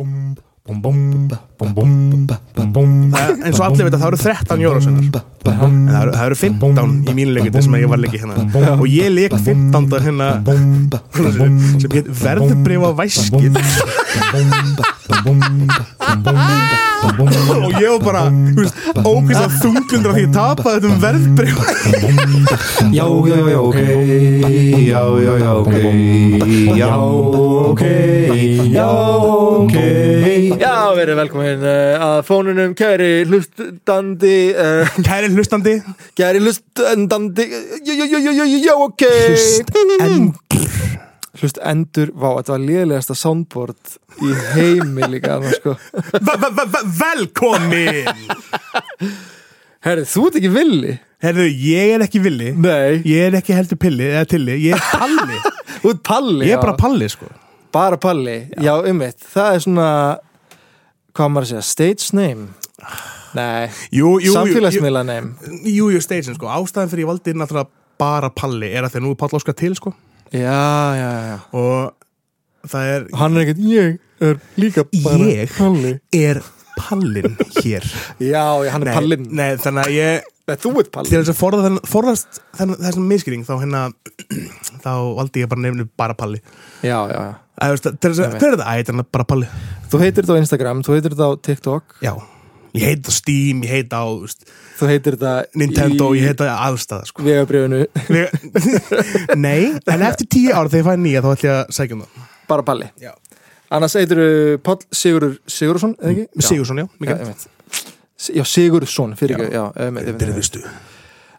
Um, eins og allir veit að það eru 13 jólasveinar en það eru, það eru 15 í mínu leikindi sem ég var leikið hérna. Og ég leik 15 hérna sem heit verðbreyfa væskið og ég var bara ógæst að þungundur af því að tapa þetta um verðbreyfa Já, já, já, ok. Já, já, já, ok. Já, ok. Já, ok Já, verið velkomin uh, að fónunum kæri hlustandi uh, kæri hlustandi. Kæri hlustandandi Já, já, já, já, já, já, ok. Hlustendur. Hlustendur, vá, þetta var liðlegasta soundboard í heimi líka sko. Velkomin. Herri, þú ert ekki villi? herðu ég er ekki villi. Nei. Ég er ekki heldur pilli eða tilli. Ég er palli. Þú ert Palli ég er já. bara palli sko. Bara Palli, já, um eitt Það er svona, hvað maður að segja, stage name? Nei, jú, jú, samfélagsmiðla name? Jú, jú, station sko. Ástæðan fyrir ég valdi náttúrulega bara palli er að þegar nú er Páll Óskar til sko. Já, já, já og það er Hann er ekkert, ég er líka bara Ég? Palli. er pallin hér. Já, já, hann er Pallin nei, þannig að ég Nei, þú ert Palli til þess að forða þennan, forðast þennan, þessum miskring þá hérna þá valdi ég bara nefnu bara palli Já, já, já Æ, veist, til þess að, hver er þetta? Æ, þetta er bara palli Þú heitir þetta á Instagram, þú heitir þetta á TikTok já, ég heit á Steam, ég heit á þú veist, Þú heitir þetta Nintendo, í ég heit á aðstæða sko. Vegabrifinu nei, en eftir tíu ár þegar ég fæði nýja þá ætlum ég að sækja um það Bara Palli Já. Annars heitir Páll Sigurður Sigursson, eða ekki? Já. Sigursson, já, Já. S- Já, Sigursson, fyrir ekki Já, einmitt, einmitt, einmitt. Byrðustu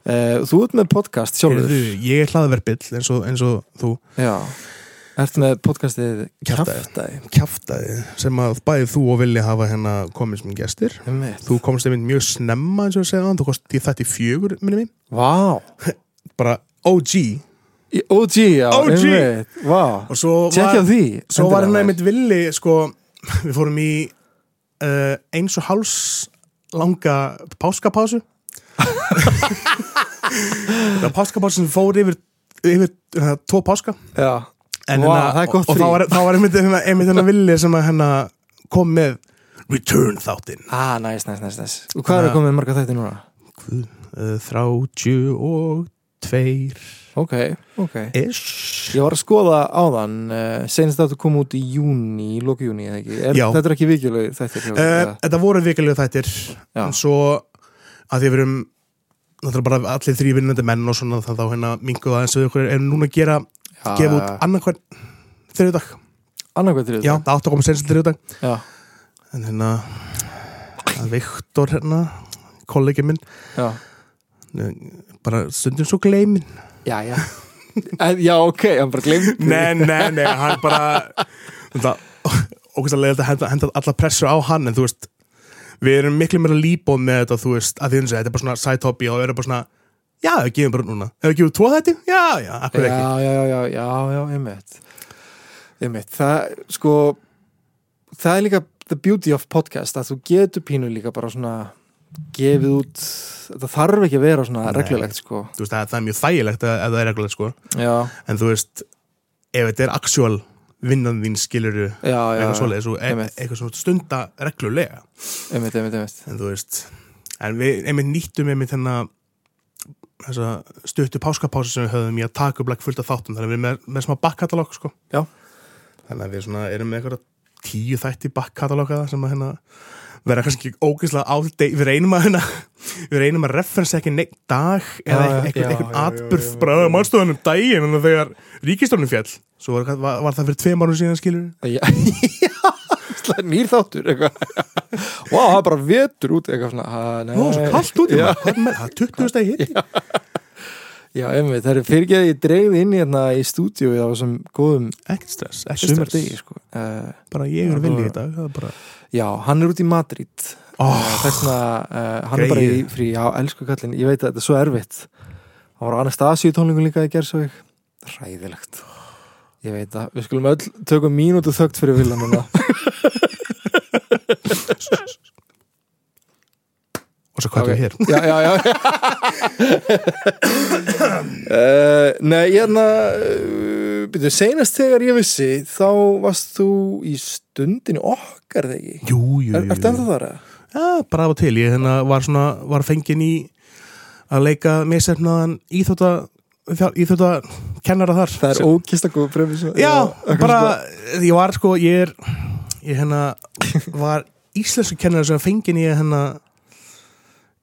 Uh, Þú ert með podcast sjálfur. Ég er hlaðverbill eins eins og þú. Já. Ert með podcastið. Kjaftaði kjaftaði sem að bæði þú og vilja hafa hérna komið sem gestir. Þú komst einmitt mjög snemma eins og segja þann, þú komst í þetta í fjögur minni mín, Vá. Bara OG Í OG, já OG. einmitt. Vá. Og svo Tjekkja því svo var hérna einmitt villi sko, við fórum í uh, eins og háls langa páskapásu. Það var páskapásu sem fór yfir, yfir uh, tvo páska. Já. En Vá, hérna, það er gott og, og þá var, þá var einmitt, hérna, einmitt hérna villi sem að hérna kom með Return þáttinn. Ah, næs, næs, næs Og hvað er að koma með marga þætti núna? uh, og tveir Ok, ok. Ish. Ég var að skoða áðan uh, Senast að þú kom út í júni, í loku júni eða ekki? Er. Þetta er ekki vikjuleg þættir uh, þetta voru vikulega þættir. En svo að því við erum náttúrulega bara allir þrý vinnandi menn og svona þannig þá hérna minguð aðeins við okkur erum núna að gera, gefa út annarkvæm þriðudag, Annarkvæð til já, það átt að koma senst þriðudag Já, en hérna að Viktor hérna kollegi minn, já, eh, bara stundum svo gleimin já, já. Já ok, hann bara glemt nei, nei, nei, hann bara ógæst að leiða þetta henda, henda alla pressu á hann en þú veist við erum miklu meira líbóð með þetta þú veist, að því að þetta er bara svona side hobby og við erum bara svona, já, við gefum bara núna hefur við gefum tvo þetta? Já, já, akkur Já, ekki já, já, já, já, já, einmitt Einmitt, það, sko Það er líka the beauty of podcast að þú getur pínu líka bara svona gefið út það þarf ekki að vera svona Nei. reglulegt sko. Veist, það, það er mjög þægilegt ef ef það er reglulegt sko. En þú veist, ef þetta er actual vinnan þín já, eitthvað já. svoleiðis og e- eitthvað svona stunda reglulega. Einmitt, einmitt, einmitt. En þú veist en við einmitt nýttum einmitt þennan þessa stuttu páskapásu sem við höfum í að taka upp fullt af þáttum. Þannig að við erum með, með smá backkatalog sko. Þannig að við erum með eitthvað tíu þætti backkatalog sem að hérna vera kannski ógeðslega áldeg við reynum að hérna við reynum að referensa ekki neitt dag eða eitthvað, já, bara já. mannstöðunum daginn en þegar ríkistofnum fjall svo var, var, var það fyrir tveim árum síðan skilur Já, já nýr þáttur eitthvað. Vá, það er bara vetur út eitthvað svona nei. Nó, svo kallt út það er 20 stegi hitt já. Einmitt, það er fyrir ekki að ég dreigði inn í hérna í stúdíu á þessum góðum ekkert stress, ekkert stress. degi sko. uh, bara ég er vilja í dag það er bara Já, hann er út í Madrid. Oh, uh, þess vegna, uh, hann er bara í frí. Já, elsku kallinn, ég veit að þetta er svo erfitt. Hann var á Anastasíu tónlingu líka í gerðsveg ræðilegt ég veit að við skulum öll tökum mínútu þögt fyrir vilja núna. Og svo hvað Ok. er hér. Já, já, já. Uh, Nei, hérna byrju, senast þegar ég vissi þá varst þú í stundinni okkar þegar ekki? Jú, jú, Er, jú, Ertu ennþá þar eða? Já, bara af og til, ég hérna var svona var fenginn í að leika misefnaðan íþjóta íþjóta kennara þar. Það er Sem- ókist að góða pröfis Já, bara, ég var sko, ég er ég hérna var íslensku kennara sem fenginn í að hérna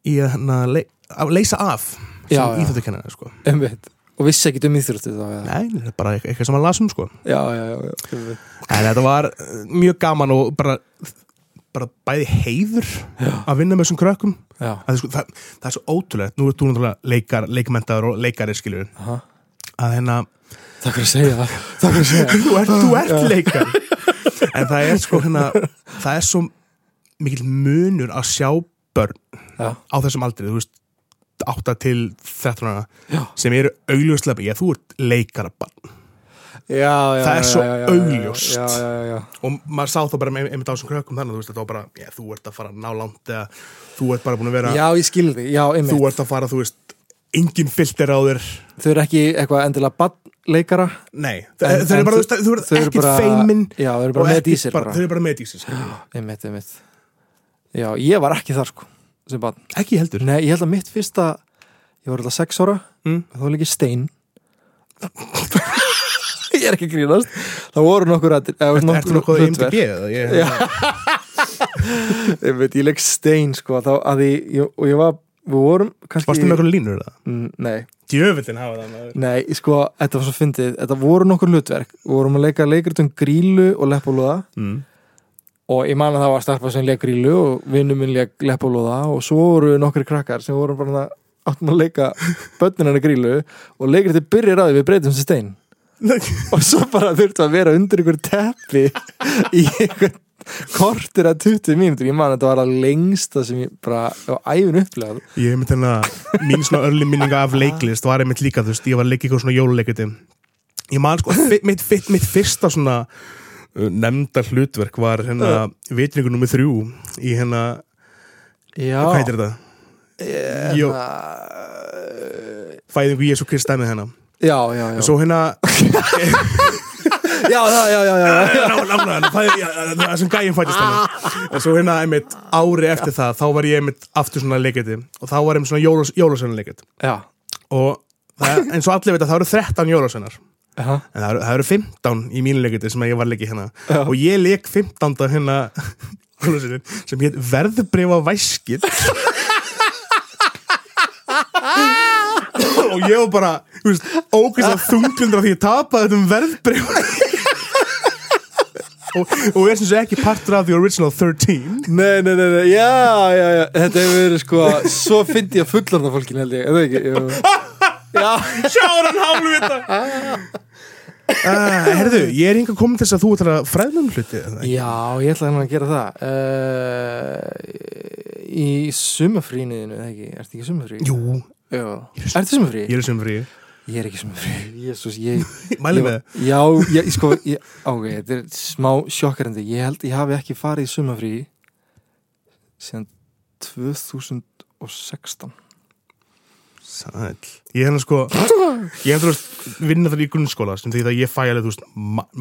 í að hérna le, að leysa af sem íþjóta kennara sko. Einmitt. Og vissi ekki um íþróttu þá eða? Nei, það er bara eitthvað sem að lasum sko. Já, já, já. En þetta var uh, mjög gaman og bara, bara bæði heiður Já. að vinna með þessum krökkum. Já, að, sko, það, það er svo ótrúlegt, nú ert þú náttúrulega leikar, leikmentaður og leikari skilur aha. Að hérna, Takk fyrir að segja það. Takk fyrir að segja það. Þú ert, þú ert leikari. En það er sko hérna það er svo mikil munur að sjá börn Já, á þessum aldrei, þú veist 8 til 13 ára já, sem eru augljóslega, já þú ert leikara já Það er svo augljóst. Og maður sá þá bara með, einmitt á þessum krökkum þannig, þú þetta var bara, já, þú ert að fara að ná langt eða þú ert bara búin að vera Já, ég skil þig, já, einmitt. Þú ert að fara, þú veist engin filter á þér. Þau eru ekki eitthvað endilega badleikara nei, En- en bara, þú þú ert ekki bara- feimin Já, þau eru bara með bara þau eru bara með Já, ég var ekki þar sko sem barn. ekki heldur Nei, ég held að mitt fyrsta ég var alltaf sex ára Mm. þá var líki stein ég er ekki grínast það voru nokkur að Ertu nokkuð í MDB eða? Ég, veit, ég leik stein sko þá að ég, og ég var, við vorum kannski Varstu með eitthvað línur eða? Mm, Nei, Djöfullin hafa það maður. nei, sko, þetta var svo fyndið þetta voru nokkur hlutverk, við vorum að leika leikritum grílu og leppalúða Mm. Og ég man að það var stelpa sem leik grílu og vinnum minn leik leppalúða og svo voru nokkri krakkar sem voru bara áttum að leika börnin hennar grílu og leikriti byrjar að því við breytum sem stein. Og svo bara þurftu að vera undir einhver teppi í einhver kortir að 20 mínútur. Ég man að þetta var að lengsta sem ég bara á æfin upplegað Ég hef mitt hérna mín svona örli minninga af leiklist var einmitt líka, þú veist, ég var að leika eitthvað svona jóluleikiti Ég man sko, mitt, mitt, mitt fyrsta svona nefnda hlutverk var hérna vitningu nummið þrjú í hérna, Já. hvað heitir þetta? Hérna, Fæðingu Jésu Krist dæmið hérna. Já, já, já. En svo hérna Já, já, já, já, það sem gæinn fættist hann En svo hérna einmitt ári eftir það þá var ég einmitt aftur svona leikiti og þá var einmitt svona jólas, jólasöna leikit já. og það, eins og allir veit að það eru 13 jólasönar Aha. en það eru, það eru 15 í mínu leikiti sem ég var leikið hérna. Já. og ég leik 15 hérna sem hétt verðbrefa væskit og ég var bara ógæst að þunglundur af því ég tapaði þetta um verðbrefa og, og er sem sé ekki partur af the original 13 Nei, nei, nei, nei, já, já, já. Þetta hefur verið sko, svo fyndi ég að fullarna fólkin held ég, er það ekki? Já, Sjáur hann hálfvita uh, Herðu, ég er enga komin til þess að þú ætlar að fræðnum hluti já, ég ætla hann að gera það. Uh, Í sumafríniðinu, eða ekki? Ertu ekki sumafrí? Jú, er- ertu sumafrí? ég er sem frí Ég er ekki sumafrí, jésús, ég Mæli ég- með. Já, ég, sko, ég, ok, þetta er smá sjokkarandi Ég held ég hafi ekki farið í sumafrí síðan 2016 Sæl Ég er hérna sko Ég hef þú veist vinna þar í grunnskóla sem því að ég fæ alveg þú veist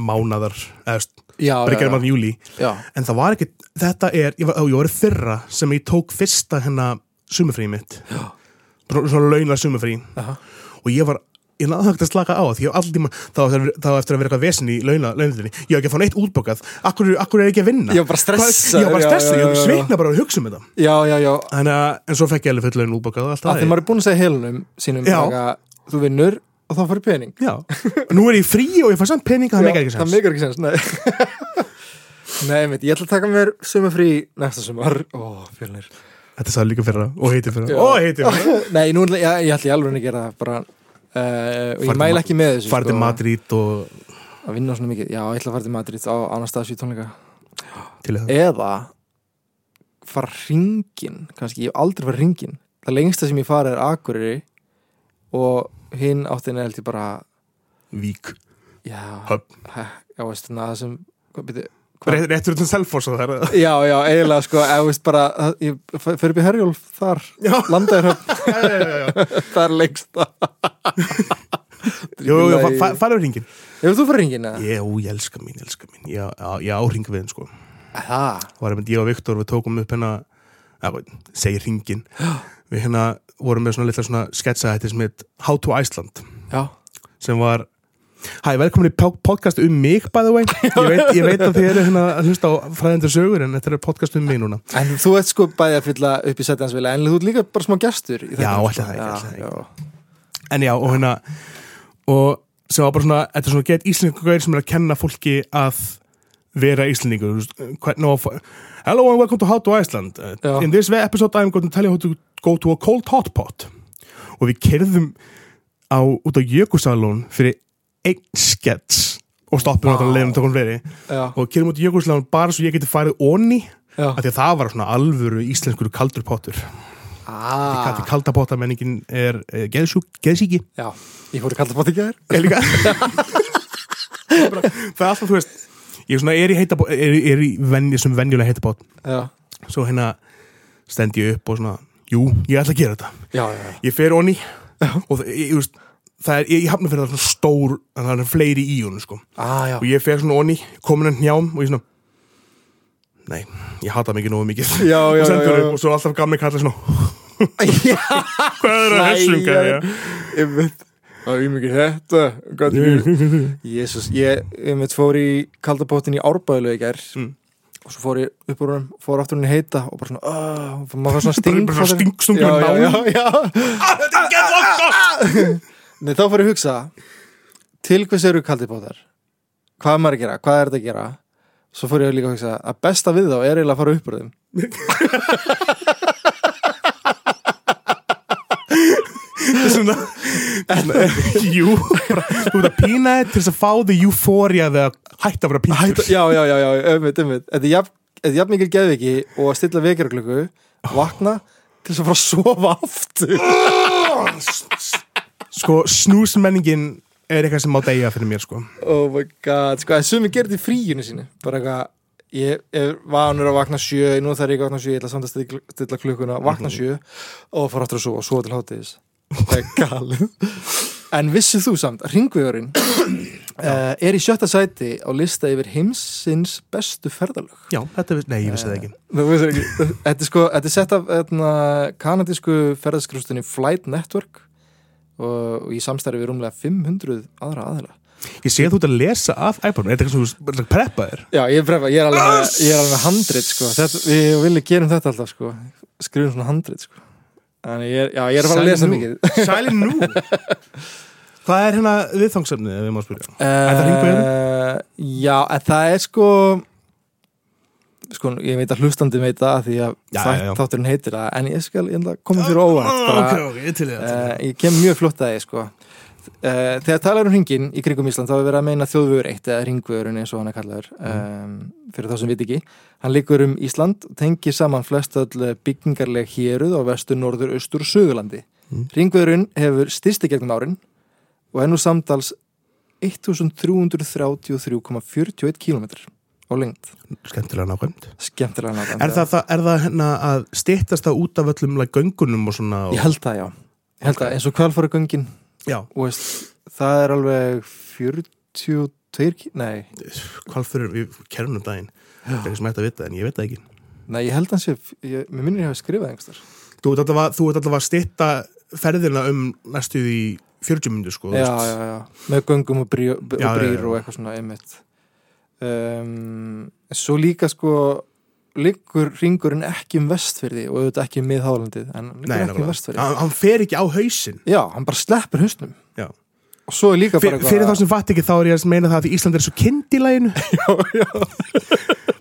mánaðar eða þú veist, bara já, mann júli já, en það var ekki, þetta er ég var, ó, ég var fyrra sem ég tók fyrsta hérna sumafrí mitt. Já. svona, sumafrí já, og ég var ég náðu ekki að slaka á því ég hef alltaf tíma þá eftir, að- þá eftir að vera eitthvað vesen í launa, launalinni ég hef ekki að fá neitt útbókað. Akkur, akkur er ég ekki að vinna? Ég var bara stressaður, ég var bara já, ég svitna bara að hugsa um þetta. Já, já, já. en, en svo fekk ég alveg full laun útbókað og allt að því það maður er búin að segja heilunum sínum bara, þú vinnur og þá fyrir pening. Já, nú er ég frí og ég fæ samt peninga, það meikar ekki það sens meikar ekki sens, nei. Ég ætla að taka mér sumafrí næsta sumar. Ó, þetta sagði líka fyrra og heiti fyrra. Og heiti fyrra. Nei, nú ég, ég ætla í alveg að gera það bara uh, og ég mæla ekki með þessu farið til sko, Madrid og að vinna svona mikið, já, ég ætla að fara til Madrid á Anastasíu tónleika. Til það eða fara ringin, kannski, ég hef aldrei farið ringin það lengsta sem ég farið er Akureyri og hinn áttin er held ég bara vík, já, he- já, veist það sem hvað? Rétt- réttur út um selfoss og það er já, já, eiginlega sko, eða veist bara það- ég fer upp í Herjólf þar landaður það er lengsta. Jú, jú, fa- fa- farðu hringin Hefur þú fyrir ringin? eða? Jú, ég elska mín, ég elska mín. Ég á- ég á hring við henn, sko. Það, Það ég og Viktor, við tókum upp hérna ja, segir hringin Við hérna vorum með svona litla sketsa þetta sem heit How to Iceland já. sem var Hæ, velkomin í po- podcast um mig, by the way Ég veit, ég veit að þið eru hérna að hlusta á fræðendur sögur en þetta er podcast um mig núna En þú ert sko bæði að fylla upp í setjansvila en þú ert líka bara smá gestur í Já, þættinum, ætli sko. það Já, ætli það já. En já, og hérna og sem var bara svona, þetta er svona get íslensku gauðir sem er að kenna fólki að vera íslendingur Hello and welcome to How to Iceland Já. In this episode I'm going to tell you how to go to a cold hot pot og við kerðum á, út á Jökulsalón fyrir einn skets og stoppum wow. á leiðum tókum veri Já, og kerðum út á Jökulsalón bara svo ég geti farið onni já. af því að það var svona alvöru íslenskur kaldur pottur. Ah, ah. kaldapottamenningin er uh, geðsíki já, ég fór líka. Bara, Það er alltaf, þú veist Ég svona er í heitabót er, er í venju sem venjulega heitabót Já, Svo hérna stend ég upp og svona Jú, ég ætla að gera þetta. Já, já, Ég fer onni og það, ég, ég, veist, það er, ég, hafna fyrir það svona stór en það er fleiri í honum sko. Ah, og ég fer svona onni, komin hann hjám og ég svona Nei, ég hata mikið nógu mikið. Já, já, og, já, og svo alltaf gamli kallið svona Hvað er það þessum gæja? ég veit Það er mikið þetta Jésús, ég, ég mitt fór í kaldabóttin í árbæðlu í gær Mm. og svo fór ég upp úr hann, fór aftur hann í heita og bara svona, uh, maður fær svona sting Bara svona sting- stungur já, í já, nál. já, já. Þetta er gett langt gott Nei, þá ég að hugsa til hvers eru kaldibótar hvað er maður að gera, hvað er þetta að gera? Svo fór ég líka að hugsa að besta við þá er eiginlega að fara upp úr þeim Þetta svona, Jú, bara, þú ert að pína þið til þess að fá þið eufória þegar hætta að vera Hætta, já, já, já, já, ömmit, ömmit Þetta er jafn, þetta jafn mikil geðviki og að stilla vekjarklöku, vakna til þess að fara að sofa aftur Sko, snúsmenningin er eitthvað sem má deyja fyrir mér sko. Oh my god, sko, en sumi gerir þetta í fríinu sínu. Bara eitthvað, ég er vanur að vakna sjö, nú þarf ég að vakna sjö ég ætla samt að stilla, klukkuna, vakna sjö og fara aftur að sofa, sofa til hátíðis. Það er galið. En vissið þú samt, ringvegurinn uh, er í sjötta sæti á lista yfir heimsins bestu ferðalög? Já, þetta, er- nei, ég vissi það ekki. Þú veist ekki, þetta er sko, þetta er sett af etna, kanadísku ferðaskrústunni Flight Network og, í samstæri við rúmlega 500 aðra aðila. Ég sé að þú ert að lesa af iPhone, er þetta eitthvað sem þú preppaðir? Já, ég er prefa, ég er alveg, ég er alveg handrit sko, þetta, við viljum gerum þetta alltaf sko, skrifum svona handrit sko. Þannig ég er, já, ég er að fara að lesa mikið. Sæli nú Hvað er hérna viðfangsefnið, ef við má spyrja? það hringvegurinn? Uh, já, en það er sko sko, ég veit að hlustandi veit það því að Já, þætt- já, já. þátturinn heitir það en ég skal ég að koma fyrir óvænt bara, Ok, ok, ég til í þetta Uh, ég kem mjög flott að því sko. uh, þegar talar um hringin í kringum Ísland þá er verið að meina þjóðvögur eitt eða hringvögurinn eins og hann er kallaður um, fyrir þá sem veit ekki hann liggur um Ísland tengir saman flest öll byggingarleg héruð á vestur, norður, austur og sögurlandi Mm. hringvögurinn hefur styrsti gegnum árin og er nú samtals 1333,41 km á lengt Skemmtilega nákvæmt. Skemmtilega nákvæmlega Er það, það, er það hérna að styttast það út af öllum like, göngunum og svona og... ég held það já. Ég held það eins og kvalfóra göngin? Já, og veist, það er alveg 42 ki- nei, fyrir við kerunum daginn. Það er ekki sem ætti að vita en ég veit það ekki. Nei, ég held hans ég, ég mér minnir ég hafi skrifað einhverstar Þú ert alltaf að, stytta ferðina um næstu því 40 myndu sko já, já, já, með göngum og, og brýr og eitthvað svona einmitt um, svo líka sko liggur ringurinn ekki um vestfyrði og auðvitað ekki um miðhálandið en liggur Nei, ekki um vestfyrði hann, hann fer ekki á hausinn. Já, hann bara sleppur hausnum. Já. og svo er líka Fyr, bara Fyrir þá sem fatt ekki þá er ég að meina það að Ísland er svo kind í læginu já, já,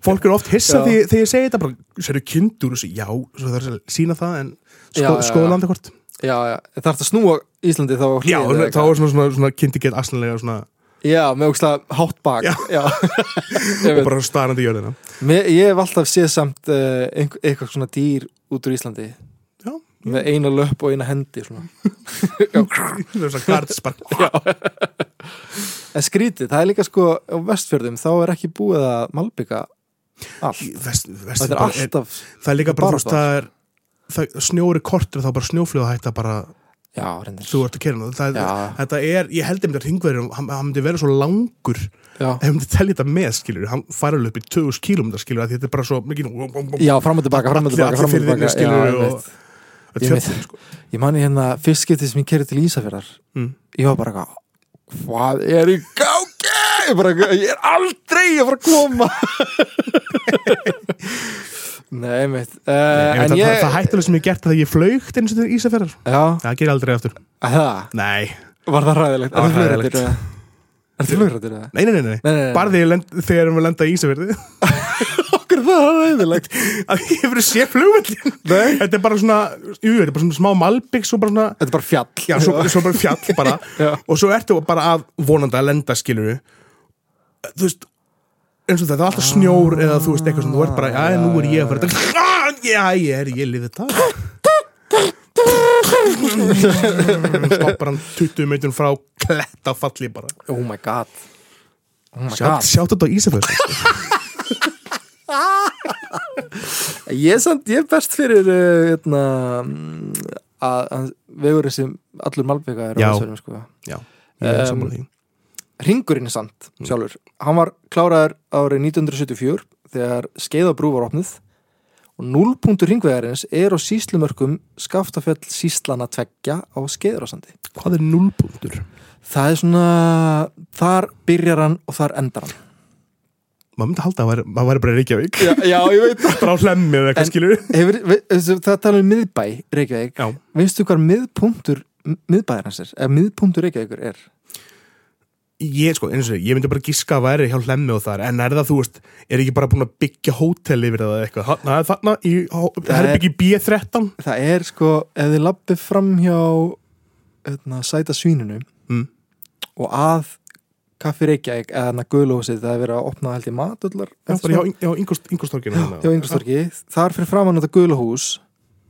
Fólk eru oft hissa því, þegar ég segi þetta bara, sér kindur og svo, já, svo það er að sína það en sko, skoða já. landakort. Já, já. það er að snúa Íslandi þá Já, þá eitthvað. er svona, svona, svona kindi gett asnalega svona, já, með ógstlega hátt bak. Og bara starandi í jörðina. Mér, ég hef alltaf séð samt uh, eitthvað svona dýr út úr Íslandi. Já, með eina löpp og eina hendi svona. það er svona gardspark en skrítið, það er líka sko á vestfjörðum þá er ekki búið að malbygga allt, Vest, vest, þetta er bara, er, alltaf það er líka bara, bara það er það, snjóri kortur þá bara snjófljóða hætta bara já, reyndir þú ert að kera Já. þetta er, ég held einmitt að ringverðin hann, hann myndi vera svo langur. Hann myndi telja þetta með, skilur hann fara upp í 2000 km, skilur að þetta er bara svo mikið já, fram og tilbaka, fram og tilbaka, fram og tilbaka já, og-. Þetta Ég sko. ég mani hérna, fyrst getið sem ég kerið til Ísafjörðar Mm. ég var bara eitthvað hvað er í gági ég, bara, ég er aldrei að fara að koma nei, mitt uh, Ég veit en að ég það, það hættulega sem ég gert það ég flögt eins og þetta Ísafjörðar já, það ger aldrei aftur. Það, nei, var það ræðilegt Það var eða? er þið flugrættir eða? nei, nei, nei, nei. Nei, nei, nei. bara þegar, við lenda í Ísafjörði okkur það er ræðilegt að ég hefur sé flugvöldin Nei. þetta er bara svona, jú, þetta er bara svona smá malbygg svo bara svona, þetta er bara fjall. Já, svo, svo bara fjall bara. Og svo ertu bara að vonandi að lenda skilur þú veist eins og þetta, það er alltaf snjór eða þú veist eitthvað svona, þú ert bara, já, nú er ég að fara þetta, Ah, já, ég er, ég liði þetta stoppar hann 20 meitun frá kletta falli bara. Oh my god. Oh god. sjáttu þetta á Ísafjörð? Ég er samt, ég er best fyrir uh, hérna, að, að vegur sem allur malbygga er á. Vestfjörðum, sko. já, ég er Um, sammála því ringurinn er sant sjálfur. Hann var kláraður árið 1974 þegar skeiðabrú var opnuð og núlpunktur ringvegarins er á síslumörkum skaftafell síslana tveggja á skeiðarásandi hvað er nullpunktur? það er svona þar byrjar hann og þar endar hann. Maður myndi halda að maður væri bara í Reykjavík. Já, já ég veit bara á hlemmi eða eitthvað skilur þessu- það tala um miðbæ Reykjavík. Já. veistu hvað miðpunktur miðbæðarins er, eða miðpunktur Reykjavíkur er ég sko, eins og ég, myndi bara giska að væri hjá hlemmi og þar, en er það þú veist er ekki bara búin að byggja hótel yfir það eitthvað, þarna, þarna í Það herbyggi B13 það er sko, ef þið lappið fram hjá hérna, sæta svínunu Mm. og að kaffi Reykjavík eða hérna gulósið það er verið að opna held í matullar hjá, hjá Ingolstorki þar fyrir framann þetta gulóhús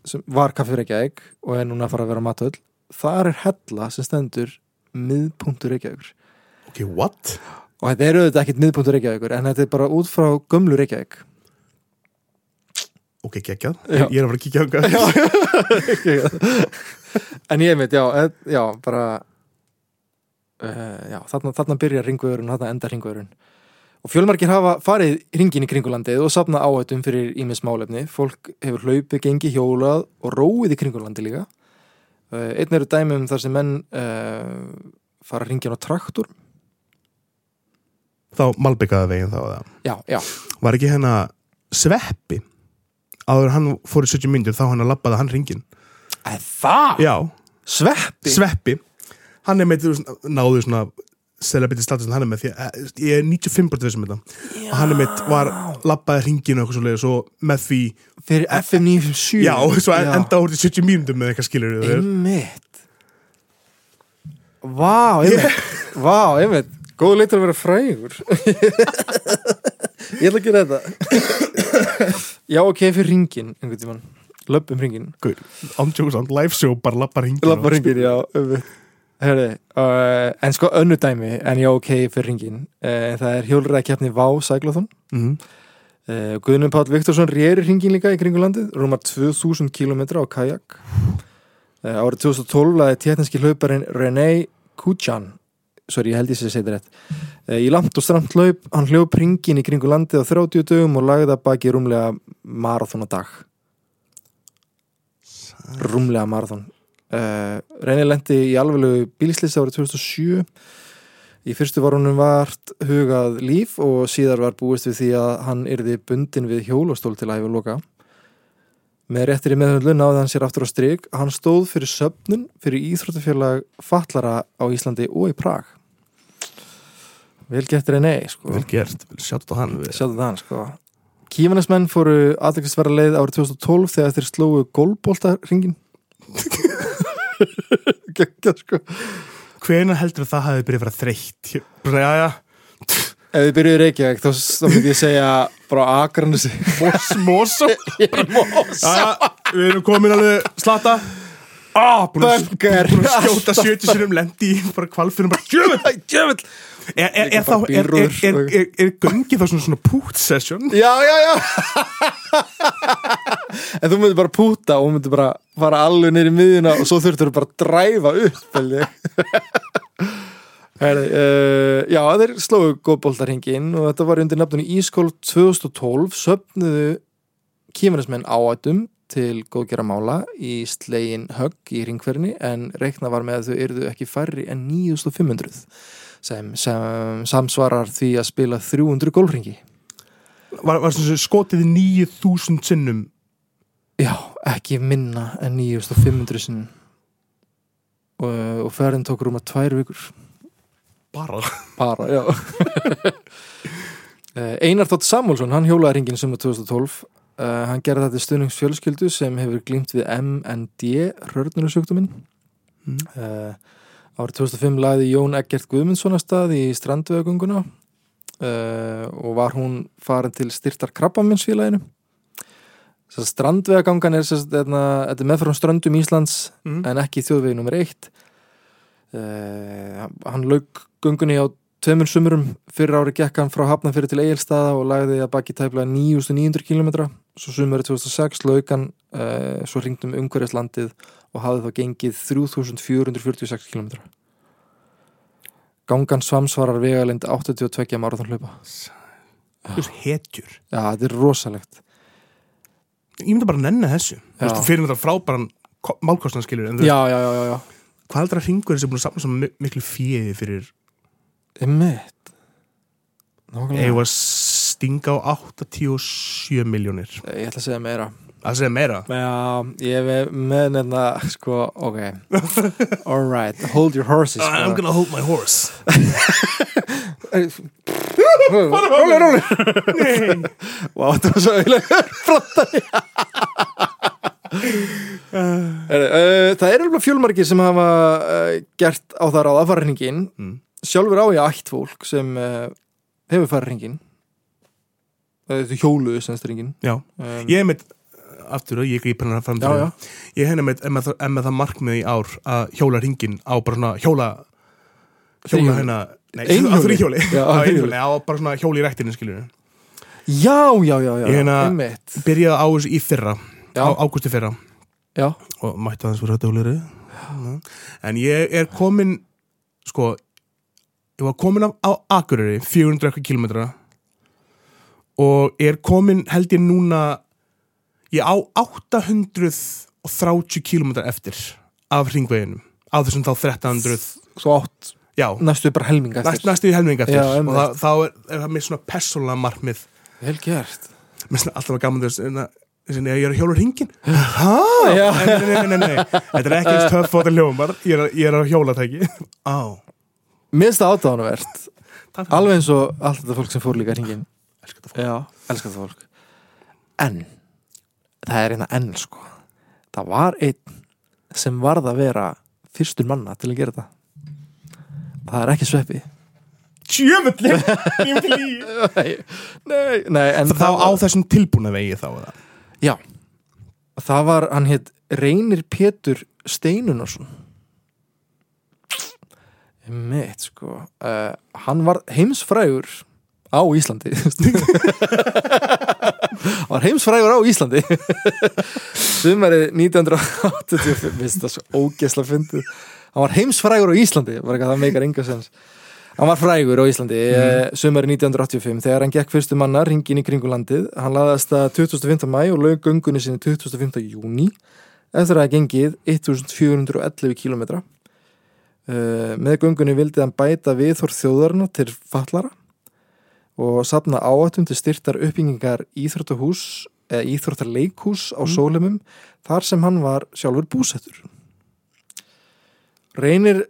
sem var kaffi Reykjavík og er núna að fara að vera matull þar er hella sem stendur miðpunktur Reykjavíkur ok, what? og þetta er auðvitað ekkit miðpunktur Reykjavíkur en þetta er bara út frá gömlu Reykjavík. Ok, geggjað, Já. ég er að fara að kíkja hvað en ég veit, já, eh, já bara uh, já, þarna, þarna byrjar ringvöðurinn, þarna endar ringvöðurinn og fjölmargir hafa farið ringin í kringulandið og safna áhættum fyrir ímis málefni. Fólk hefur hlaupið, gengið, hjólað og róið í kringulandi líka. Uh, einn eru dæmum þar sem menn uh, fara ringin á traktor þá malbyggaði veginn þá eða. já, já, var ekki hérna sveppi? Áður hann fór í 70 myndir þá hann að labbaði hann ringin Æ, það? já, Sveppi? sveppi. Hann er með, náðu svona celebrity status hann er með því að ég er 95% þessum þetta. Og hann er með, var labbaði hringinu og eitthvað svo leiðis og með því, fyrir FM 957 já, svo enda úr til 70 mínútum með eitthvað skilur Einmitt. Vá, einmitt. Vá, einmitt Góð leitur að vera frægur. Ég ætla að gera þetta. Já, ok, fyrir ringin einhvern tímann. Löpum ringin ándjóðsand, live show, bara labbar hringinu Labba ringin, já. Herði, uh, en sko önnu dæmi en já, ok, fyrir ringin uh, Það er hjólræðkeppni Vá Sæklathon mm. uh, Guðnum Páll Viktorsson réri ringin líka í kringu landið Rúmar 2000 km á kajak. Uh, Árið 2012 laði tétneski hlauparinn René Kujan sorry, ég held ég sé að segja þetta rétt. Uh, í langt og stramt hlaup, hann hljóp ringin í kringu landið á 30 dögum og lagði að baki rúmlega marathon á dag rúmlega marathon. Uh, René lendi í alveglu bílslýsa árið 2007 í fyrstu var honum vart hugað líf og síðar var búist við því að hann yrði bundin við hjólastól til að hefa loka með réttir í meðhundlu náði hann sér aftur á stryk hann stóð fyrir söfnun fyrir íþróttafélag fallara á Íslandi og í Prag. Vel gett René sko. vel gert, sjáttu á hann við. Sjáðu það hann sko. Kífanesmenn fóru aðeinsverða leið árið 2012 þegar þeir slógu gólbóltaringin Gekkja sko. Hvenær heldur það hafi byrjað að vera þreytt? Já, Ef þið byrjuðu í Reykjavík þá, myndi ég segja bara Akranesi. Mos, mosó. Mós já, já, við erum komin alveg slata ah, búin að skjóta 70 sinum lendi í bara kvalfinu bara djöfull. Djöfull. Er, er, er, þá, er, göngið þá svona, svona pút session? Já, já, já. En þú myndir bara púta og myndir bara fara alveg neyri miðjuna og svo þurftur þú bara að dræfa upp. Heri, uh, já, þeir slóðu góðbóltarhingin og þetta var undir nafnunni Ískól 2012 söfnuðu kýmurnismenn áætum til góðgera mála í slegin högg í ringferðinni en reikna var með að þau yrðu ekki færri en 9500 sem, sem samsvarar því að spila 300 gólfringi Var, var skotið í 9000 sinnum? Já, ekki minna en 9500 sinnum. Og, og ferðin tók rúma tvær vikur bara. Bara, já. Eh, Einar Þótt Samúlsson, hann hjólaði ringin summa 2012 uh, hann gerði þetta stuðningsfjölskyldu sem hefur glýmt við MND rörnunarsjúkdóminn. Mm. uh, árið 2005 lagði Jón Eggert Guðmundsson að stað í strandvegunguna uh, og var hún farin til styrtar krabbaminsfélaginu strandvegagangan er er meðfram ströndum Íslands mm. en ekki þjóðvegi eitt. Uh, hann lauk gungunni á tveimur sumurum. Fyrir ári gekk hann frá Hafnafyrir til Egilstaða og lagði að baki tæplega 9900 km svo sumurinn 2006 lauk hann uh, svo ringdum umhverjaslandið og hafði þá gengið 3446 km gangan svamsvarar vegalind 82 marathon hlaupa Þú veist, hetjur. Já, þetta er rosalegt. Ég myndi bara að nenna þessu. Veist, Fyrir þetta frábæran málkostnarskilur já, já, já, já, hvað heldur að ringur þessi búin að samla svo mi- miklu fíði fyrir Nákvæmlega. Eða stinga á 87 miljónir ég ætla að segja meira. Það segja meira? Já, ég er með nefna, sko, ok. Alright, hold your horses sko. I'm gonna hold my horse. Róli, róli Vá, þetta var svo eiginlega flottari uh, Það er alveg fjölmargir sem hafa uh, gert á það ráð að fara hringin Mm. Sjálfur á ég ætt fólk sem uh, hefur fara hringin Þetta hjóluðu semst hringin Já, um, ég er með aftur og ég grýp hennar fram til þér. ég henni með, em með, það- það markmið í ár að hjóla ringin á bara svona hjóla hjóla nei, Einhjóli. á þrýhjóli Já, á einhjóli, á bara svona hjóli í rektinu skiljur Já, já, já, já, Ég einmitt. byrjaði á þessu í fyrra á ágústi fyrra. Já, og mætti aðeins fyrir þetta hóliri en ég er komin sko ég var komin á, á Akureyri 400 eitthvað kilometra og er komin held ég núna ég á 830 kilometra eftir af hringveginum. Á þessum þá 1300 svo átt já, næstu bara helminga næst, eftir næstu í helming eftir. Já, og það, þá er, er það mér svona persónulega markmið. Vel gert. Mér finnst alltaf að gaman þess að ég er að hjóla hringin hæ? Nei, nei, nei, nei, nei, þetta er ekki eins töff er, að- ég er að hjóla tæki á, Það átáðanvert takk fyrir. Alveg eins og allt þetta fólk sem fór líka hringin Elskar þetta fólk. Það fólk. En Það er eina enn sko. Það var einn sem varð að vera fyrstur manna til að gera þetta. Það er ekki sveppi. Tjöfulli, Nei, nei, nei en þá á þessum tilbúna vegi þá? Já. Það var, hann hétt Reynir Pétur Steinunarsson Mitt sko uh, Hann var heimsfrægur á Íslandi Hann var heimsfrægur á Íslandi Sumarið 1985 Vist það svo ógesla fyndið Hann var heimsfrægur á Íslandi var ekki að það meikar enga sens Hann var frægur á Íslandi mm. sumarið 1985 þegar hann gekk fyrstu manna ringin í kringu landið. Hann laðast að 25. mæ og lög göngunni sinni 25. júni eftir að hafa gengið 1411 km. Uh, með göngunni vildi hann bæta viðhór þjóðarna til fallara og sapna áatum til styrtar uppbyggingar íþróttahús eða íþróttarleikhús á sólumum þar sem hann var sjálfur búsettur. Reynir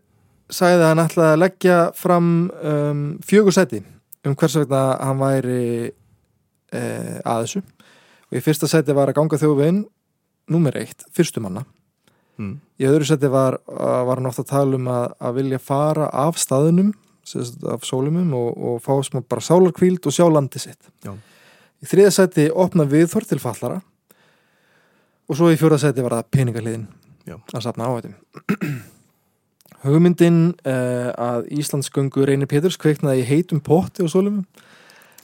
sagði að hann ætlaði að leggja fram um, fjögur seti um hvers vegna hann væri e, að þessu. Og í fyrsta seti var að ganga þjóðveginn númer eitt, fyrstu manna Mm. í öðru seti var, var hann ofta að tala um að, að vilja fara af staðunum af sólumum og, og fá smá bara sálarkvíld og sjá landi sitt Já. í þriða seti opna viðþór til fallara og svo í fjóra seti var það peningaliðin að safna áhættum hugmyndin uh, að Íslandsgöngu reynir Péturs kveiknaði í heitum potti og sólumum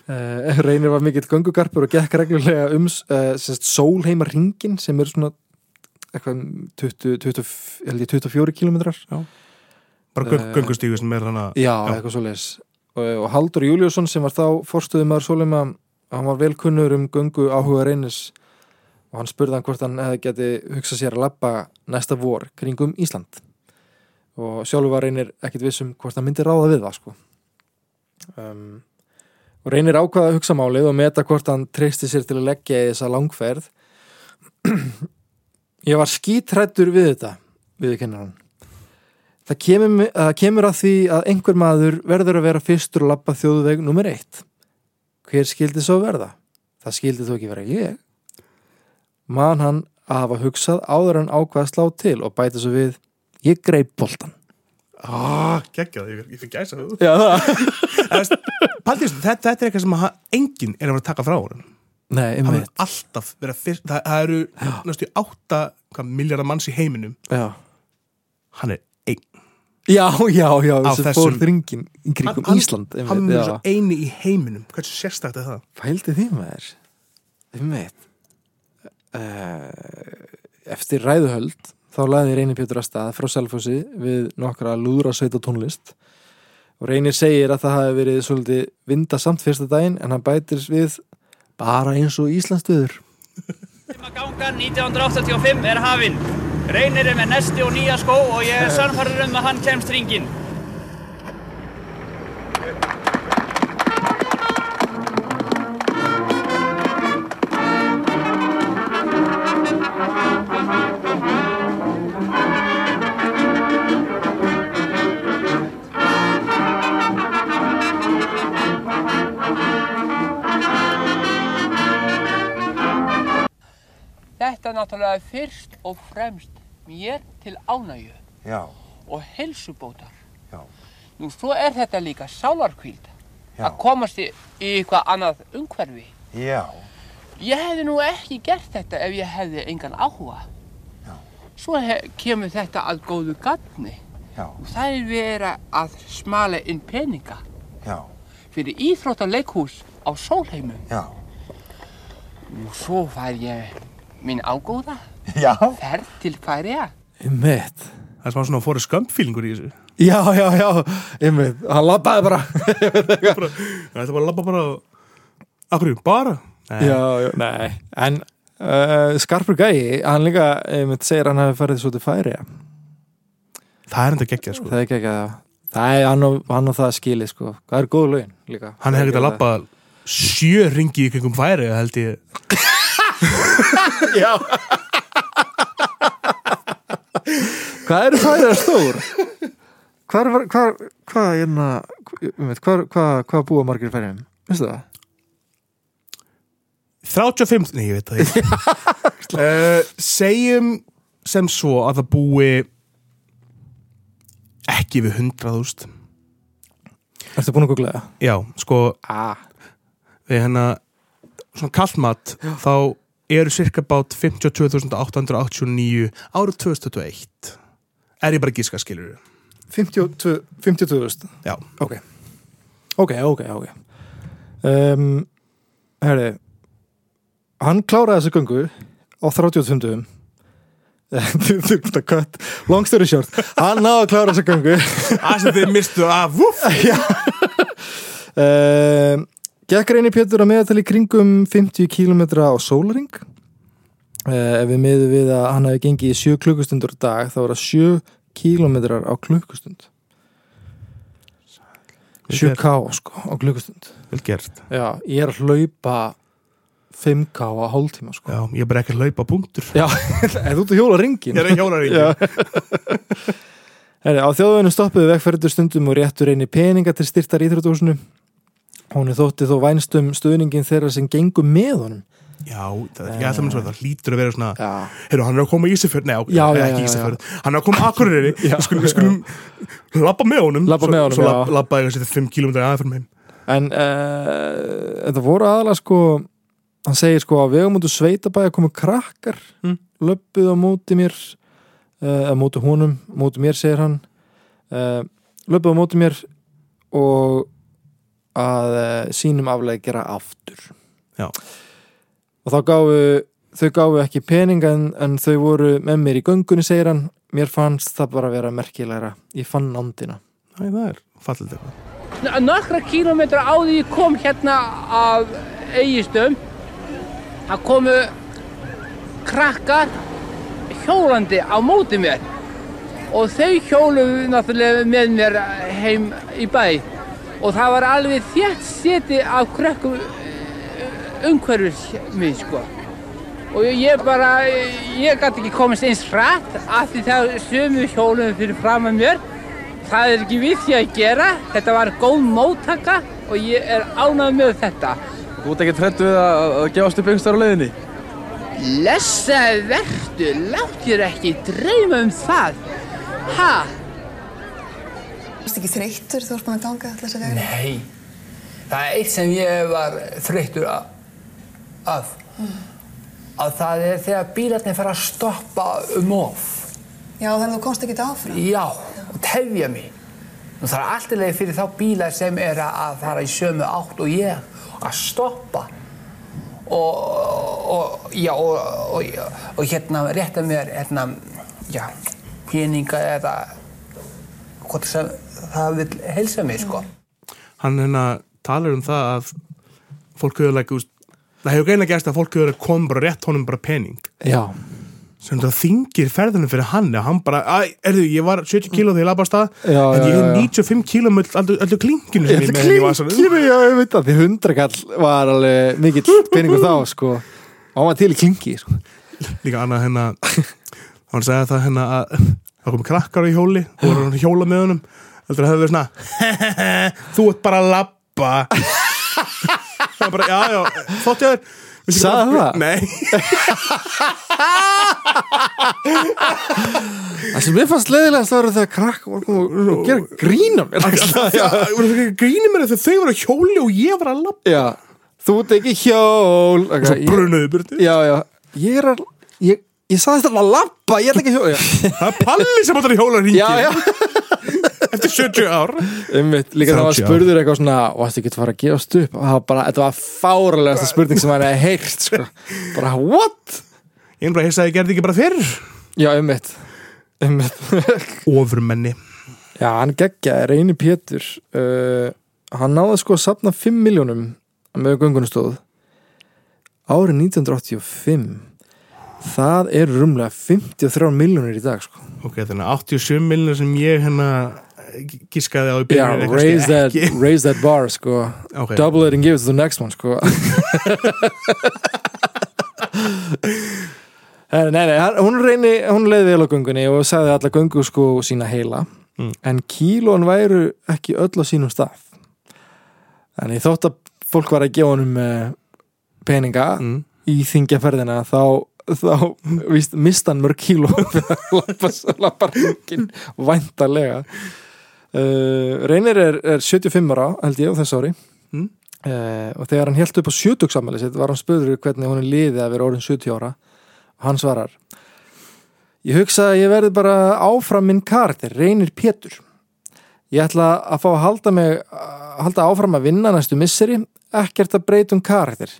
uh, Reynir var mikill göngugarpur og gekk reglulega um uh, sérst, sólheima ringin sem er svona eitthvað 20, 20, held ég 24 kilometrar bara göng, Eh, göngustígu sem er hann að Já, Já. eitthvað svoleiðis. Og, og Haldur Júliusson sem var þá fórstuðumar Sólheima, hann var velkunnur um göngu áhuga reynis og hann spurði hann hvort hann hefði geti hugsað sér að lappa næsta vor kringum Ísland. Og sjálfur var reynir ekkit vissum hvort hann myndi ráða við það sko. Um, og reynir ákvaða að hugsa málið og meta hvort hann treysti sér til að leggja í þessa langferð ég var skítrættur við þetta við kennar hann Það kemur, það kemur að því að einhver maður verður að vera fyrstur að lappa þjóðveg nummer eitt. Hver skildi svo verða? Það skildi þó ekki vera ég. Man hann að hafa hugsað áður en ákvað að slá til og bæta svo við ég greip boltan. ah, geggjað, ég, fyrir gæsa það Já, það. Paldís, þetta, þetta er eitthvað sem enginn er að vera að taka frá honum Nei, hann einmitt. er alltaf vera fyrst það, það eru næstu átta miljardar manns í heiminum Já. hann er einn Já, já, já, Á þessi þessum- fór þringin í kringum Hann- Ísland. hann einmitt, er já. svo eini í heiminum hversu sérstækt er það Pældi því maður Einmitt uh, Eftir ræðuhöld þá laði Reynir Pétur að stað frá Selfossi við nokkra lúðra sveita tónlist og Reynir segir að það hafi verið svolítið vindasamt fyrsta daginn en hann bætir við bara eins og Íslandstöður Gangan 1985 er hafinn. Reynir er með nesti og nýja skó og ég er sannfarður um að hann kemst ringin. Þetta er fyrst og fremst mér til ánægju Já, og helsubótar. Já. Nú svo er þetta líka sálarkvíld að komast í, í eitthvað annað umhverfi. já, Ég hefði nú ekki gert þetta ef ég hefði engan áhuga. Já. Svo kemur þetta að góðu gatni já, og það er verið að smala inn peninga já, fyrir íþróttaleikhús á sólheimum. já, Nú svo fær ég minn ágóða já, ferð til Færiða. Einmitt. Það er smá svona fóri skömpfílingur í þessu. Já, já, já, einmitt. Hann labbaði bara. Bara, þetta var að labba bara akkur, bara? Nei. Já, já, nei. En uh, Skarpur Gæi, hann líka einmitt segir að hann hafi farið svo til færi það er enda geggjað sko. Það er ekki ekki að Það er hann og, hann og það skili sko. Það er góð laun líka. Hann hefði getað að labba sjö ringi í kringum færi held ég Já Hvað eru færiðar stór? Hvað er hvað, hvað, hérna, hvað, hvað, hvað, hvað búa margir í færiðum? Veistu það? 35, nei ég veit það ekki uh, segjum sem svo að það búi ekki við 100.000 Ertu búin að googla það? já, sko Ah. við hérna svona kallmat þá eru cirka bát 52.889 árið 2021 er ég bara að gíska skilur 52 52.000 já, Ok, ok, ok, ok. Um, Herri Hann kláraði þessu göngu á 35 dögum. Þetta kött Long story short Hann náði að klára þessu göngu. Að sem þið mistu að vuff um, Gekk reyni Pétur að meðatali kringum 50 km á sólaring uh, Ef við miðum við að hann hefði gengið í 7 klukkustundur dag þá er það 7 km á klukkustund. 7k sko á klukkustund. Vel gert. Já, ég er að hlaupa 5k á hálftíma sko. Já, ég er bara ekki að laupa punktur. Já, er þú ert að hjóla ringin? ég er að hjóla ringi Já. Heri, á þjóðveginu stoppuðu vegferður stundum og réttur einni peninga til styrtar íþrótúsinu hún er þótti þó vænstum stuðningin þeirra sem gengum með honum. Já, það er ekki alltaf minn svo það hlýtur að vera svona Heyrðu, hann er að koma í Já, já, ekki já, Ísafjörð. Hann er að koma að Akureyri. Já, Við skulum, við skulum labba með honum. Svo, með honum, Svo já. labba, labba eitthvað sér 5 km aðeins fyrir heim. En uh, þetta voru aðalega sko hann segir sko að vegum út úr sveitabæði að koma krakkar Mm. löppuð á móti mér uh, á móti honum, móti mér segir hann. Uh, löppuð á móti mér og að uh, sínum aflega gera aftur. Já. og þá gáfu þau gáfu ekki pening en, en þau voru með mér í göngunni segir hann. Mér fannst það bara að vera merkilegra. Ég fann nándina. Æ, það er fallið eitthvað. Nokkra kílómetra á því ég kom hérna af eigistöm það komu krakkar hjólandi á móti mér. Og þau hjóluðu náttúrulega með mér heim í bæ og það var alveg þétt seti af krökkum umhverfis mig sko. Og ég bara, ég gæti ekki komast eins hratt af því það sömu hjólum fyrir fram að mér. Það er ekki við því að gera. Þetta var góð móttaka og ég er ánægð með þetta. Þú ert ekki trættu við að, að gefast upp einhverstaðar á leiðinni? Lessaði verdu, látt þér ekki dreyma um það. Ha? Varst ekki þreyttur þú ert búin að ganga alltaf þessa veginn? Nei, það er eitt sem ég var þreyttur a- af að það er þegar bílarnir fara að stoppa um of. Já, þannig að þú komst ekki áfram. Já, og tefja mig. Og það er alltaf leið fyrir þá bílar sem er að fara í sömu átt og ég að stoppa. Og, og já og, og, hérna rétta mér hérna, já, peninga eða hvort sem það vil helsa mér sko. Hann hérna talar um það að fólk hefur like, úst, það hefur greinlega gæst að fólk hefur komið bara rétt honum bara pening. Já, sem það þingir ferðunum fyrir hann og hann bara, erðu, ég var 70 kíló þegar ég stað, Já, en ég hef 95 kíló með öllu klinkinu sem ég með klinkinu, já, ég veit það því hundrakall var alveg mikill peningur þá sko. Og hann var til í klingi sko. líka annað hérna hann sagði það hérna að það kom krakkar í hjóli og að hjóla með honum heldur að það hefur verið svona þú ert bara að labba. Það er bara, já, já, þótt ég þér. Hvað- það? Nei, það sem mér fannst leiðilegast var þegar krakk var komið og gera grín á mér. Grínir mér þegar þau voru að hjóli og ég var að labba? Já, þú ert ekki hjól. Og svo Ég- brunuðu burtu. Já, já, ég er að ég, ég sagði þetta að lappa, ég ætla ekki hjól. Já, það er Palli sem áttur í hjóla já, já. Eftir 70 ár Einmitt, líka það var 30 ár. spurður eitthvað svona varstu ekki að fara að gefast upp og það var bara, þetta var fáralegasta spurning sem hann hefði heyrt sko. bara, what? ég er bara að hissa að ég gerði ekki bara fyrir já, einmitt, einmitt. ofurmenni já, hann geggjaði, Reyni Pétur uh, hann náði sko að sapna 5 miljónum með göngunustóð árið 1985 það eru rúmlega 53 miljónir í dag sko. ok, þannig að 87 miljonir sem ég hérna gískaði á byrjun kannski raise that, raise that bar sko. Ok. double it and give it to the next one sko. Nei, nei, hún reyni hún leiði vel á göngunni og sagði alla göngu sko sína heila Mm. en kílón væru ekki öll á sínum stað þannig þótt að fólk var að gefa honum eh, peninga Mm. í þingjaferðina þá þá víst, mista hann mörg kíló fyrir að lappa, lappa ringin væntarlega uh, Reynir er, er 75 ára held ég á þessu ári. Mm. uh, og þegar hann held upp á 70 sammæli sitt var hann spöður hvernig hún liði að vera orðin 70 ára. Og hann svarar Ég hugsa að ég verði bara áfram minn karakter, Reynir Pétur. Ég ætla að fá að halda mig að halda áfram að vinna næstu misseri. Ekkert að breyta um karakter.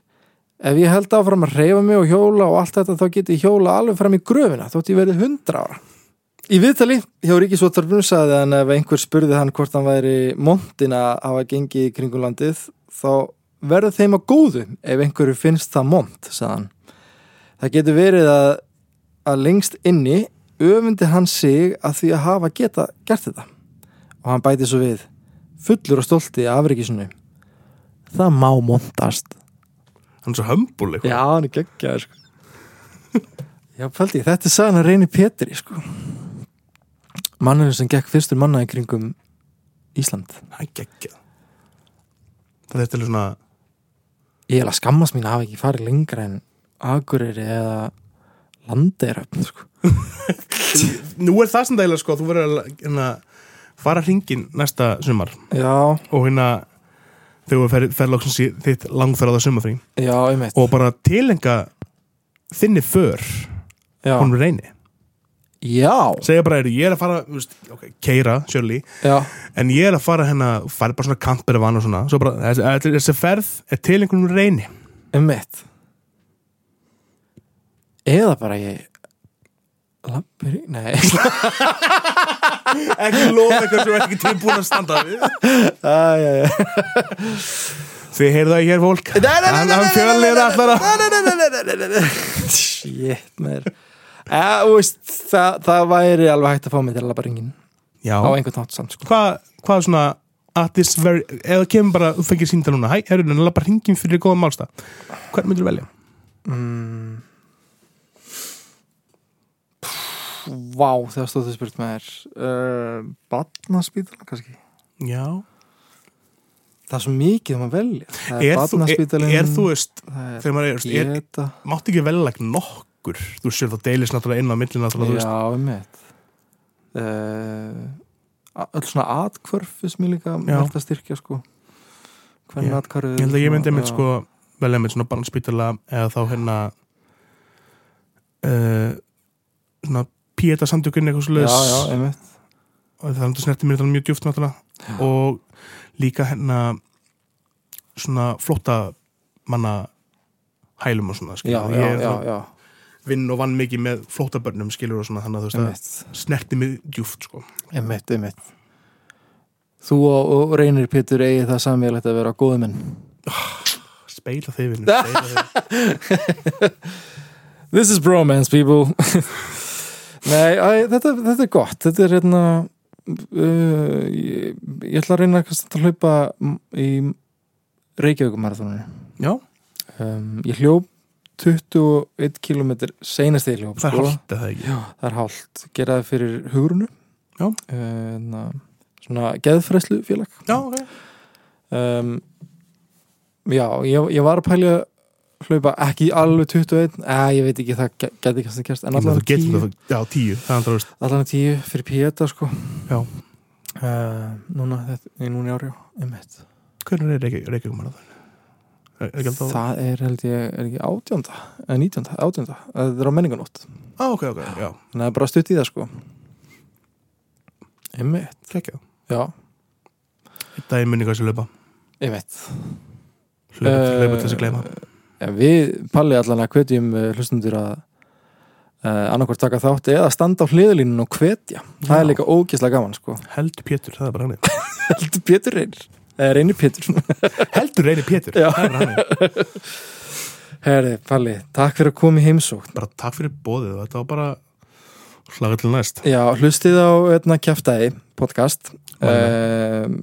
Ef ég held áfram að reyfa mig og hjóla og allt þetta þá geti ég hjóla alveg fram í gröfina þótt ég verði 100 ára Í viðtali hjá Ríkisvottarfinu sagði hann ef einhver spurði hann hvort hann væri montin að hafa gengið í kringum landið þá verður þeim að góðu ef einhverju finnst það mont, sagði hann. Það getur verið að, að lengst inni öfundi hann sig að því að hafa geta gert þetta. Og hann bæti svo við, fullur og stolti af ríkisunu. Það má montast. hann er svo hömbul Já, hann er geggjaður sko. Já, pældi, þetta er sagan að reyni Pétri sko. Manninu sem gekk fyrstur manna í kringum Ísland. það er geggjað það er til svona Ég er að skammast mín að hafa ekki farið lengra en Akureyri eða Landeiröfn sko. nú er það sem dæla sko, þú verður að hérna, fara hringin næsta sumar. Já, og hérna þegar þú fer, fer lóksins í þitt langferða sumarfrí. Já, og bara tilenga þinni för honum reyni Já, segja bara, ég er að fara veist, okay, keira, já, en ég er að fara hérna, fara bara svona kampir og svona, svo bara, þessi, þessi- ferð er til einhvern reyni um mitt Eða bara ég Lappir í, nei ekki lofa eitthvað sem er ekki tilbúin að standa við þið heyrðu það hér fólk hann, fjölnir allar að Shit, mér ja, veist, það, það væri alveg hægt að fá mig til að labba ringin já, á einhvern nátt samt sko. hvað hva svona at this very, eða kemur bara, þú fengir sínda núna hæ, herru, hann lappa hringin fyrir góða málsta hvern myndir þú velja? mm. Vá, þegar stóðu spurt með þér. Uh, Batnaspítala kannski? Já, Það er svo mikið um að velja. Það er, þú, er, er þú veist það er þegar maður er, er mátt ekki velja like nokkur þú sér það deilis náttúrulega inn á millin Já, um mitt uh, Öll svona atkvörf sem ég líka verðt að styrkja sko. Hvernig Já. atkvörfið ég held að ég myndi einmitt sko velja einmitt svona barnspítala eða þá hérna uh, svona píeta samtökun eitthvað svo Já, já, einmitt. Og það er snerti mér þetta mjög djúft náttúrulega. Og líka hérna svona flotta manna hælum og svona Já, já, já, já, vinn og vann mikið með flottabörnum skilur og svona þannig að þú veist að snerti mig djúft sko. Einmitt, einmitt. Þú og, og reynir Pétur eigi það samvíðalegt að vera góðu menn. Speila þig vinnu This is bromance people. Nei, æ, þetta, þetta er gott. Þetta er hérna uh, ég, ég ætla að reyna að hlaupa í Reykjavíkumarathoninu já, um, Ég hljóp 21 km seinast hljóp það er hálft eða ekki? Það er hálft. Geraði fyrir hugurunu Já. uh, Svona geðfræslu félag já, ok. Um, Já, ég, ég var að pælja hlaupa ekki alveg 21 eða ég veit ekki, það ge- geti kannski gerst. En getur 10 það, já, tíu það er andra, veist, allan 10 fyrir Pieta sko. Já. uh, Núna, þetta, núna í ári einmitt. hvernig er Reykjavík maður það? Er er alltaf Það er held ég, er ekki átjönda eða nítjönda, átjönda, það er á menninganótt á, ok, ok, já, þannig að það er bara stutt í það sko. Kekja já, þetta er minningar sem löpa hlaupa. Eh, hlaupa til þess að gleyma. ja, Við, Palli allan að hvetjum uh, hlustundur að uh, annarkvort taka þátt eða standa á hliðalínun og hvetja. Það Já. er líka ógislega gaman sko. Heldur Pétur, það er bara hann Heldur Pétur reynir reynir Pétur. Heldur reynir Pétur, er Herri, Palli, takk fyrir að koma í heimsókn. Bara takk fyrir bóðið, þetta var bara hlaga til næst. Já, hlustið á hérna, kjaftaði podcast. Um,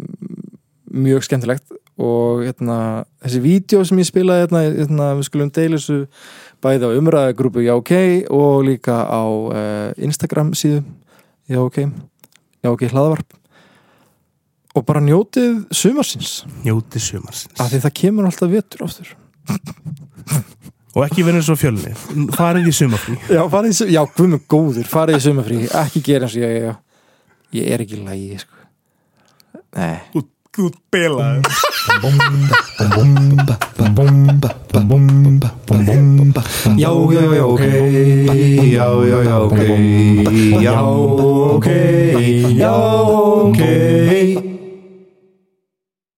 mjög skemmtilegt og hérna, þessi vídeo sem ég spilaði hérna, hérna, við skulum deila þessu bæði á umræðagrúpu Já OK og líka á uh, Instagram síðu Já OK. Já OK hlaðvarp og bara njótið sumarsins. Njóti sumarsins. Af því það kemur alltaf vetur áttur og ekki verið svo fjölni, farið í sumafrí Já, farið í sumafrí, já, guðmur góður farið í sumafrí, ekki gera eins og ég, ég, ég er ekki í lagi, sko. Nei. Þú belaði Já, já, já, ok. Já, já, já, ok. Já, ok. Já, ok